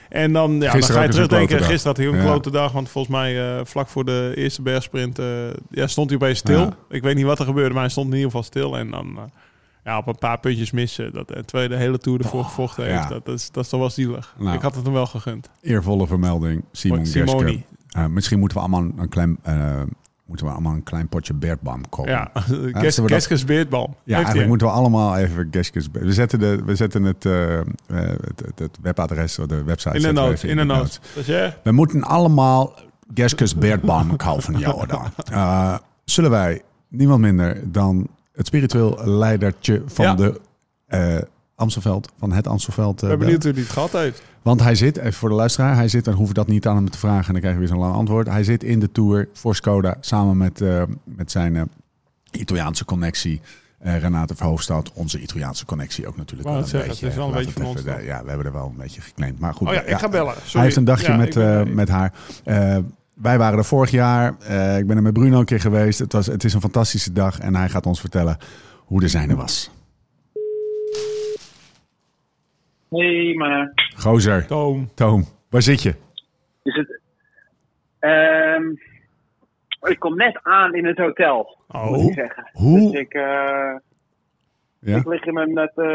En dan, ja, dan ga je terugdenken. Gisteren had hij een klote dag. Want volgens mij eh, vlak voor de eerste bergsprint eh, ja, stond hij opeens stil. Ik weet niet wat er gebeurde, maar hij stond in ieder geval stil. En dan eh, ja, op een paar puntjes missen. Dat, en terwijl hij de hele Tour ervoor gevochten heeft. ja. Dat, is, dat is toch wel zielig. Nou. Ik had het hem wel gegund. Eervolle vermelding, Simon Simoni. Geske. Eh, misschien moeten we allemaal een klein, eh, moeten we allemaal een klein potje Bertbam kopen. Ja, we Ges- Geskes Beerdbal. Ja, eigenlijk moeten we allemaal even Geskes... We zetten, de, we zetten het, eh, eh, het, het, het webadres, of de website... In de even in de. Dus ja, We moeten allemaal Geskes Beertbaan kaufen, ja? Eh, zullen wij niemand minder dan het spiritueel leidertje van Ja. de eh Amstelveld, van het Amstelveld. eh, ben benieuwd hoe hij het gehad heeft. want hij zit, even voor de luisteraar, hij zit, dan hoeven we dat niet aan hem te vragen en dan krijgen we weer zo'n lang antwoord. Hij zit in de Tour voor Skoda samen met, eh, met zijn Italiaanse connectie. eh, Renate Verhoofdstad, onze Italiaanse connectie ook natuurlijk. Wel een zeggen, beetje, het is wel een beetje van ons Ja, we hebben er wel een beetje geclaimd. Maar goed, Oh ja, ik ga bellen. Sorry. hij heeft een dagje Ja, met, met haar. Wij waren er vorig jaar. Eh, ik ben er met Bruno een keer geweest. Het, was, het is een fantastische dag en hij gaat ons vertellen hoe de zijne was. Hey, maar Gozer, Toom. Toom, waar zit je? is het. Ehm ik kom net aan in het hotel, moet ik Oh, zeggen. Hoe? Dus ik, eh, Ja? ik lig in mijn net, eh,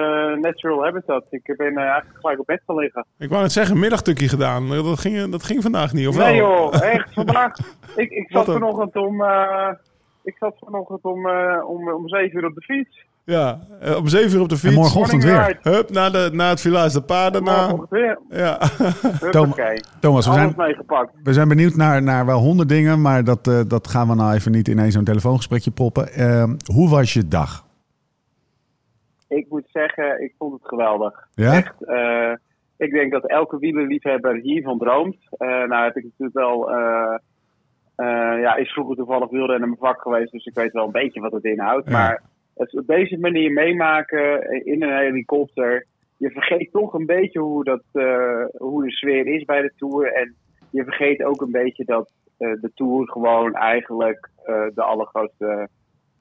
natural habitat. Ik ben eh, eigenlijk gelijk op bed gaan liggen. ik wou net zeggen, middagtukje gedaan. Dat ging, dat ging vandaag niet, of wel? Nee joh, echt vandaag. ik, ik zat vanochtend om. eh, ik zat vanochtend om, eh, om, om 7 uur op de fiets. Ja, eh, om zeven uur op de En fiets. morgenochtend weer. Hup, naar, de, naar het Village de Paarden. Morgen weer. Ja. Huppakee. Thomas, we zijn, meegepakt. we zijn benieuwd naar, naar wel honderd dingen, maar dat, eh, dat gaan we nou even niet in één zo'n telefoongesprekje proppen. Eh, hoe was je dag? Ik moet zeggen, ik vond het geweldig. Ja? Echt, eh, ik denk dat elke wielerliefhebber hiervan droomt. Eh, nou heb ik natuurlijk wel... eh, ja, is vroeger toevallig wielrennen mijn vak geweest, dus ik weet wel een beetje wat het inhoudt. Ja. Maar het op deze manier meemaken in een helikopter... Je vergeet toch een beetje hoe, dat, hoe de sfeer is bij de Tour. En je vergeet ook een beetje dat de Tour gewoon eigenlijk de allergrootste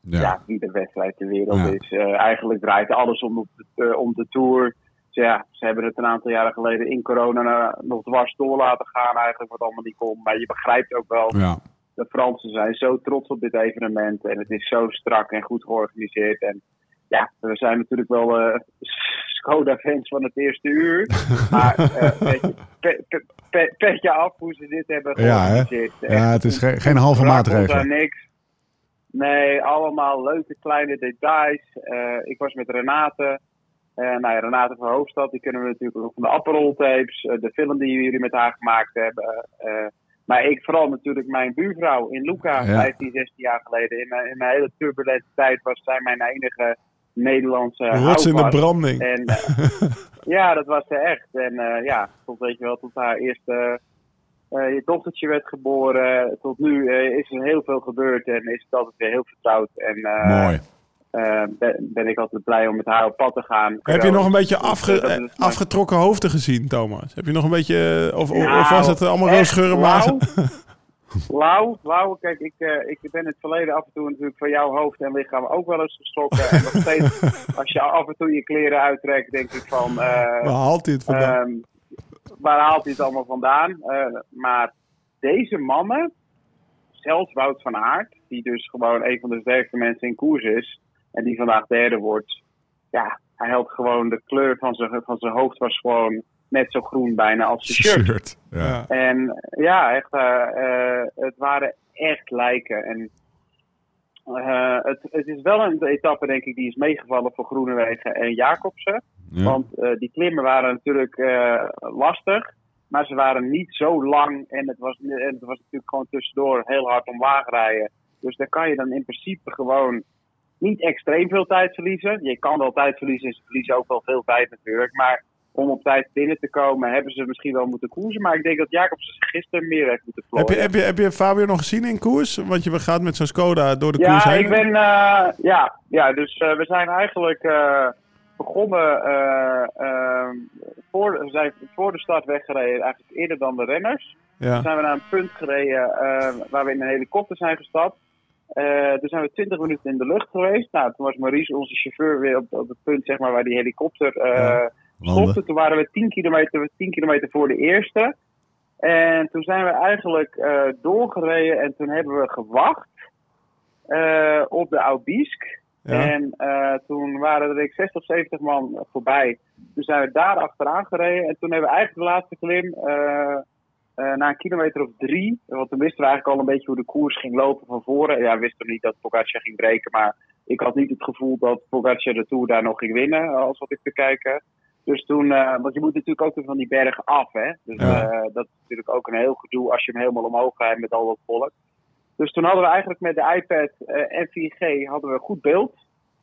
ja. wie de wedstrijd ter wereld Ja. is. Eh, eigenlijk draait alles om de, eh, om de Tour. Dus ja, ze hebben het een aantal jaren geleden in corona eh, nog dwars door laten gaan. Eigenlijk wat allemaal niet kon. Maar je begrijpt ook wel, Ja. de Fransen zijn zo trots op dit evenement. En het is zo strak en goed georganiseerd. En ja, we zijn natuurlijk wel eh, Skoda-fans van het eerste uur. [LAUGHS] maar eh, petje, pe- pe- pe- petje af hoe ze dit hebben Ja, georganiseerd. Ja, het is geen, geen halve maatregel. niks. Nee, allemaal leuke kleine details. Eh, ik was met Renate. Eh nou ja, Renate van Hoofdstad, die kennen we natuurlijk ook van de Aperol tapes. eh, de film die jullie met haar gemaakt hebben. Maar ik vooral natuurlijk mijn buurvrouw in Luca, Ja. 15, 16 jaar geleden. In, in een hele turbulente tijd was zij mijn enige Nederlandse Rots in de branding. En [LAUGHS] ja, dat was ze echt. En ja, tot weet je wel, tot haar eerste eh, je dochtertje werd geboren. Tot nu eh, is er heel veel gebeurd en is het altijd weer heel vertrouwd. En eh, Mooi. ben, ben ik altijd blij om met haar op pad te gaan. Heb je nog een beetje afge, afgetrokken hoofden gezien, Thomas? Heb je nog een beetje... Of, of- Nou, of was het allemaal roosgeuren mazen? [LAUGHS] lauw. Lauw. Kijk, ik, ik ben in het verleden af en toe natuurlijk van jouw hoofd en lichaam ook wel eens geschrokken. en nog steeds, [LAUGHS] als je af en toe je kleren uittrekt, denk ik van... eh, Waar haalt hij het vandaan? Ehm, waar haalt hij het allemaal vandaan? Eh, maar deze mannen, zelfs Wout van Aert, die dus gewoon een van de sterkste mensen in koers is, en die vandaag derde wordt, ja, hij had gewoon de kleur van zijn, van zijn hoofd was gewoon net zo groen bijna als zijn shirt. Ja. En ja, echt, eh, eh, het waren echt lijken. En eh, het, het is wel een etappe, denk ik, die is meegevallen voor Groenewegen en Jacobsen. Ja. Want eh, die klimmen waren natuurlijk eh, lastig, maar ze waren niet zo lang. En het, was, en het was natuurlijk gewoon tussendoor heel hard omlaag rijden. Dus daar kan je dan in principe gewoon niet extreem veel tijd verliezen. Je kan wel tijd verliezen en ze verliezen ook wel veel tijd natuurlijk. Maar om op tijd binnen te komen hebben ze misschien wel moeten koersen. Maar ik denk dat Jacobsen zich gisteren meer heeft moeten Heb plooien. je, heb, je, heb je Fabio nog gezien in koers? Want je gaat met zo'n Skoda door de koers Ja, heen. ik ben. eh, ja, ja, dus eh, we zijn eigenlijk eh, begonnen. eh, ehm, voor, we zijn voor de start weggereden, eigenlijk eerder dan de renners. Ja. Toen zijn we naar een punt gereden waar we in een helikopter zijn gestapt. Eh toen zijn we 20 minuten in de lucht geweest. Nou, toen was Maurice, onze chauffeur, weer op, op het punt zeg maar, waar die helikopter Ja. Stopte. Toen waren we 10 kilometer, 10 kilometer voor de eerste. En toen zijn we eigenlijk eh, doorgereden en toen hebben we gewacht eh, op de Aubisque. Ja. En eh, toen waren er denk ik 60 of 70 man voorbij. Toen zijn we daar achteraan gereden. En toen hebben we eigenlijk de laatste klim na een kilometer of drie. Want toen wisten we eigenlijk al een beetje hoe de koers ging lopen van voren. Ja, we wisten niet dat Pogacar ging breken. Maar ik had niet het gevoel dat Pogacar de Tour daar nog ging winnen. Als wat ik te kijken. Dus toen, eh, want je moet natuurlijk ook weer van die berg af. Hè? Dus Ja. eh, dat is natuurlijk ook een heel gedoe als je hem helemaal omhoog rijdt met al dat volk. Dus toen hadden we eigenlijk met de iPad eh, en 4G hadden we goed beeld.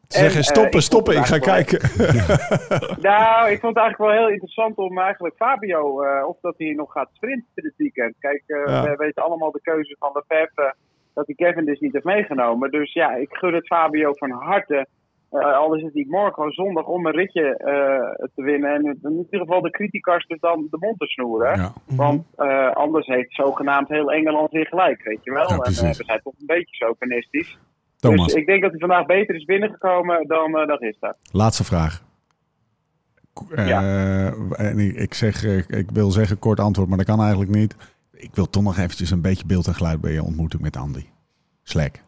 Ze zeggen En, eh, stoppen, ik stoppen, ik ga kijken. [LAUGHS] Nou, ik vond het eigenlijk wel heel interessant om eigenlijk Fabio, of dat hij nog gaat sprinten dit weekend. Kijk, Ja. we weten allemaal de keuze van de Pepe dat hij Kevin dus niet heeft meegenomen. Dus ja, ik gun het Fabio van harte. Al is het niet morgen, gewoon zondag om een ritje eh, te winnen. En in ieder geval de criticars dus dan de mond te snoeren. Ja. Want eh, anders heeft zogenaamd heel Engeland weer gelijk, weet je wel. Ja, en we zijn toch een beetje chauvinistisch. Thomas, Dus ik denk dat hij vandaag beter is binnengekomen dan uh, dat is laatste vraag. En ik, zeg, ik wil zeggen kort antwoord, maar dat kan eigenlijk niet. Ik wil toch nog eventjes een beetje beeld en geluid bij je ontmoeting met Andy. Slack.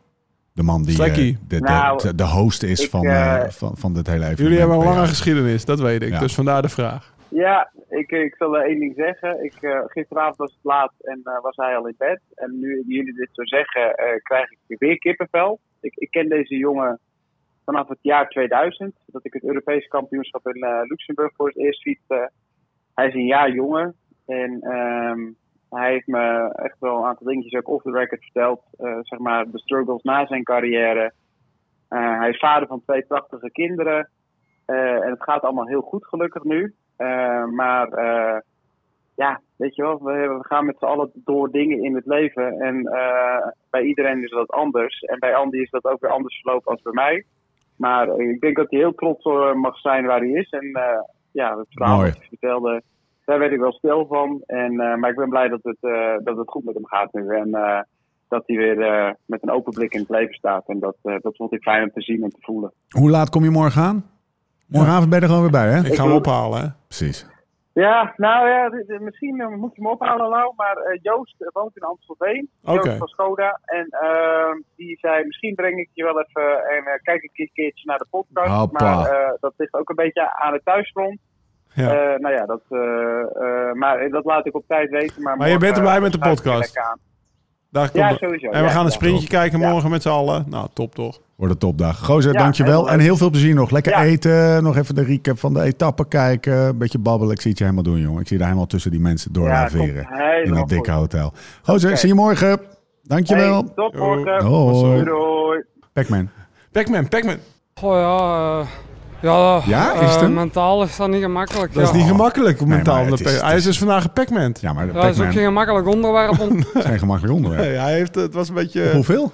De man die eh, Slackie. de, de, Nou, de, de host is ik, van, eh, eh, van, van dit hele evenement. Jullie hebben een lange geschiedenis, dat weet ik. Ja. Dus vandaar de vraag. Ja, ik, ik zal er één ding zeggen. Ik, eh, gisteravond was het laat en eh, was hij al in bed. En nu jullie dit zo zeggen, eh, krijg ik weer kippenvel. Ik, ik ken deze jongen vanaf het jaar 2000. Dat ik het Europese kampioenschap in eh, Luxemburg voor het eerst fietste. Hij is een jaar jonger. En ehm, hij heeft me echt wel een aantal dingetjes ook off the record verteld. Eh, zeg maar de struggles na zijn carrière. Eh, hij is vader van twee prachtige kinderen. Eh, en het gaat allemaal heel goed gelukkig nu. Maar ja, weet je wel, we, we gaan met z'n allen door dingen in het leven. En bij iedereen is dat anders. En bij Andy is dat ook weer anders verlopen als bij mij. Maar ik denk dat hij heel trots mag zijn waar hij is. En ja, het verhaal Mooi. dat hij vertelde, daar werd ik wel stil van. En, eh, maar ik ben blij dat het, eh, dat het goed met hem gaat nu. En eh, dat hij weer eh, met een open blik in het leven staat. En dat, eh, dat vond ik fijn om te zien en te voelen. Hoe laat kom je morgen aan? Morgenavond ben je er gewoon weer bij, hè? Ik ga hem ophalen, hè? Precies. Ja, nou ja, misschien moet je hem ophalen, Lau. Maar eh, Joost woont in Amstelveen. Oké. Joost van Skoda. En ehm, die zei, misschien breng ik je wel even en kijk ik een keertje naar de podcast. Hoppa. Maar eh, dat ligt ook een beetje aan het thuisfront. Ja. Eh, nou ja, dat, eh, eh, maar dat laat ik op tijd weten. Maar, Maar je bent erbij met de podcast? lekker aan. Daar Ja, sowieso. En we ja, gaan een sprintje kijken Ja. morgen met z'n allen. Nou, top toch? Wordt een topdag. Gozer, Ja, dankjewel. En heel veel plezier nog. Lekker Ja. eten. Nog even de recap van de etappe kijken. Een beetje babbelen. Ik zie het je helemaal doen, jongen. Ik zie je daar helemaal tussen die mensen door Ja, laveren. komt helemaal In dat dikke goed. hotel. Gozer, zie je morgen. Dankjewel. Hey, tot morgen. Hoi. Doei, doei. Pac-Man. Pac-Man, Pac-Man. Goh ja, ja, Ja, eh, is het mentaal is dat niet gemakkelijk. Dat is niet gemakkelijk mentaal. het de is- het Hij is- dus vandaag gepacmand. Ja, maar de Ja, dat is ook Pac-Man geen gemakkelijk onderwerp om... [LAUGHS] is geen gemakkelijk onderwerp. Nee, hij heeft, het was een beetje Hoeveel?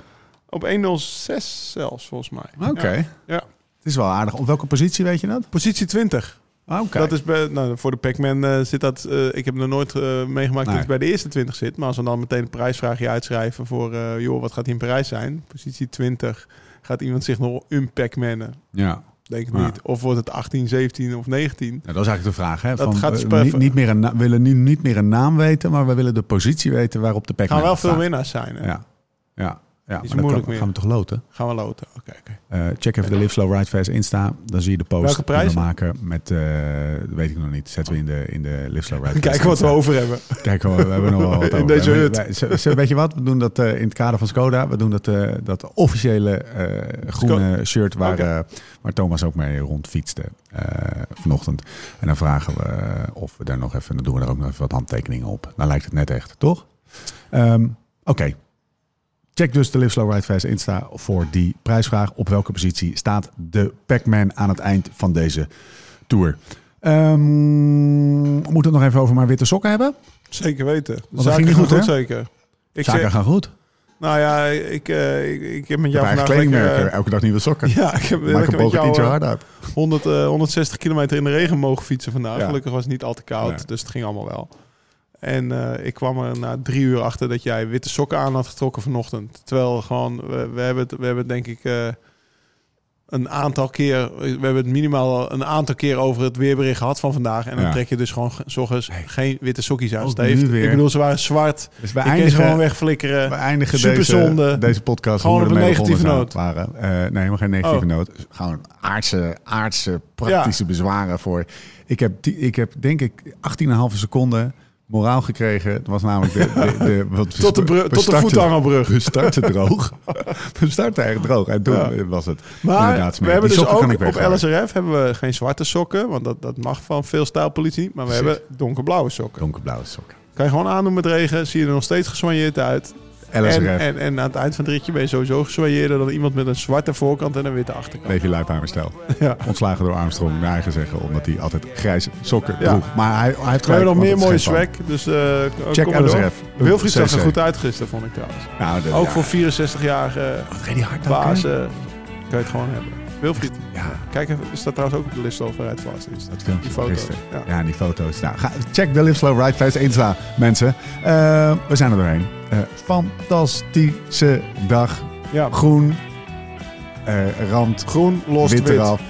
op 106 zelfs, volgens mij. Oké. Ja. Ja. Het is wel aardig. Op welke positie weet je dat? Positie 20. Ah, Oké. Dat is bij, nou, voor de Pac-Man eh, zit dat. eh, ik heb nog nooit eh, meegemaakt Nee. dat hij bij de eerste 20 zit. Maar als we dan meteen een prijsvraagje uitschrijven voor, eh, joh, wat gaat hij in Parijs zijn? Positie 20. Gaat iemand zich nog een Pac-mannen? Ja. Denk ik Ja. niet. Of wordt het 18, 17 of 19? Ja, dat is eigenlijk de vraag. Hè? Dat Van, gaat eh, niet, niet meer een we willen nu niet meer een naam weten, maar we willen de positie weten waarop de Pac-Man Gaan wel veel winnaars zijn. Hè? Ja. Ja. Ja, Is maar moeilijk kan- meer. gaan we toch loten? Gaan we loten. Oké, oké. Eh, check even de Live Slow Ride Fest Insta. Dan zie je de post Welke die we maken met, eh, weet ik nog niet. Zetten we in de, in de Live Slow Ride [LAUGHS] Kijken wat we over hebben. Kijken, we, hebben nog wel wat In over. deze En we- hut. weet je wat? We doen dat eh, in het kader van Skoda. We doen dat, dat officiële groene shirt waar, eh, waar Thomas ook mee rondfietste vanochtend. En dan vragen we of we daar nog even, dan doen we er ook nog even wat handtekeningen op. Dan lijkt het net echt, toch? Ehm, Oké. Check dus de Live Slow Ride Fast Insta voor die prijsvraag. Op welke positie staat de Pac-Man aan het eind van deze tour? Ehm, we moeten het nog even over mijn witte sokken hebben. Zeker weten. dat Zaken ging niet goed, zeker. Ik Zaken zeg, gaan goed. nou ja, ik, eh, ik, ik heb met jou vandaag lekker... eh, Elke dag nieuwe sokken. [LAUGHS] ja, ik heb, Maak een met jou tientje eh, hard uit. 100, eh, 160 kilometer in de regen mogen fietsen vandaag. Ja. Gelukkig was het niet al te koud, dus het ging allemaal wel. En eh, ik kwam er na drie uur achter dat jij witte sokken aan had getrokken vanochtend. Terwijl gewoon, we, we hebben het, we hebben het denk ik... eh, een aantal keer... We hebben het minimaal een aantal keer over het weerbericht gehad van vandaag. En dan Ja. trek je dus gewoon ge- 's ochtends geen witte sokjes aan. Ik bedoel, ze waren zwart. Dus we eindigen, gewoon wegflikkeren. we eindigen Superzonde. deze, deze podcast Gewoon op een negatieve noot. Waren. Eh, nee, helemaal geen negatieve Oh. noot. Gewoon aardse, aardse, praktische bezwaren voor. Ik heb, ik heb denk ik 18,5 seconden moraal gekregen. Het was namelijk de... de, de [LAUGHS] wat Tot de, sta- bru- we tot de. We starten droog. [LAUGHS] We starten echt droog. En toen Ja. was het Maar we hebben dus ook op. LSRF hebben we geen zwarte sokken. Want dat, dat mag van veel stijlpolitie. Maar we hebben donkerblauwe sokken. Donkerblauwe sokken. Kan je gewoon aandoen met regen. Zie je er nog steeds gesoigneerd uit. En, en, en aan het eind van het ritje ben je sowieso gesoigneerder dan iemand met een zwarte voorkant en een witte achterkant. Levi Luiphamer-stijl. [LAUGHS] Ja. Ontslagen door Armstrong, naar eigen zeggen, omdat hij altijd grijze sokken Ja. droeg. Maar hij, hij heeft We hebben nog meer mooie swag. Dus eh Check. LSRF. Wilfried zag er goed uit gisteren, vond ik trouwens. Nou, Ook ja. voor 64-jarige Wat reed hij hard ook, hè? baas eh, kan je het gewoon hebben. Wilfried. Ja, Kijk even, is dat trouwens ook op de list over het vast is. dat filmpje Die foto's. Ja. Ja, die foto's. Nou, ga, check de Live Slow Ride Fest Insta, mensen. Eh, we zijn er doorheen. Eh, fantastische dag. Ja. Groen, eh, rand, Groen, los, wit wit. eraf.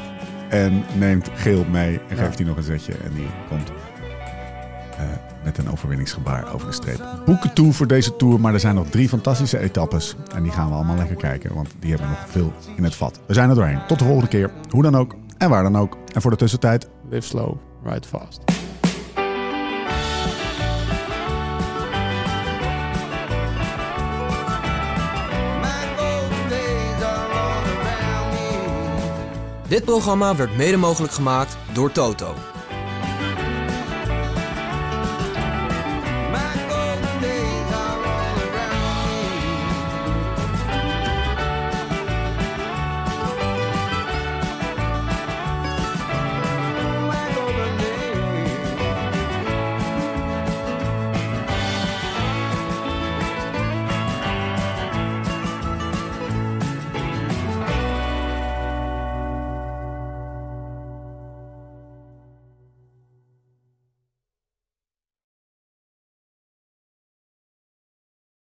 En neemt geel mee en Ja. geeft hij nog een zetje. En die komt met een overwinningsgebaar over de streep. Boeken toe voor deze tour, maar er zijn nog drie fantastische etappes. En die gaan we allemaal lekker kijken, want die hebben nog veel in het vat. We zijn er doorheen. Tot de volgende keer. Hoe dan ook en waar dan ook. En voor de tussentijd, Live slow, ride fast. Dit programma werd mede mogelijk gemaakt door Toto.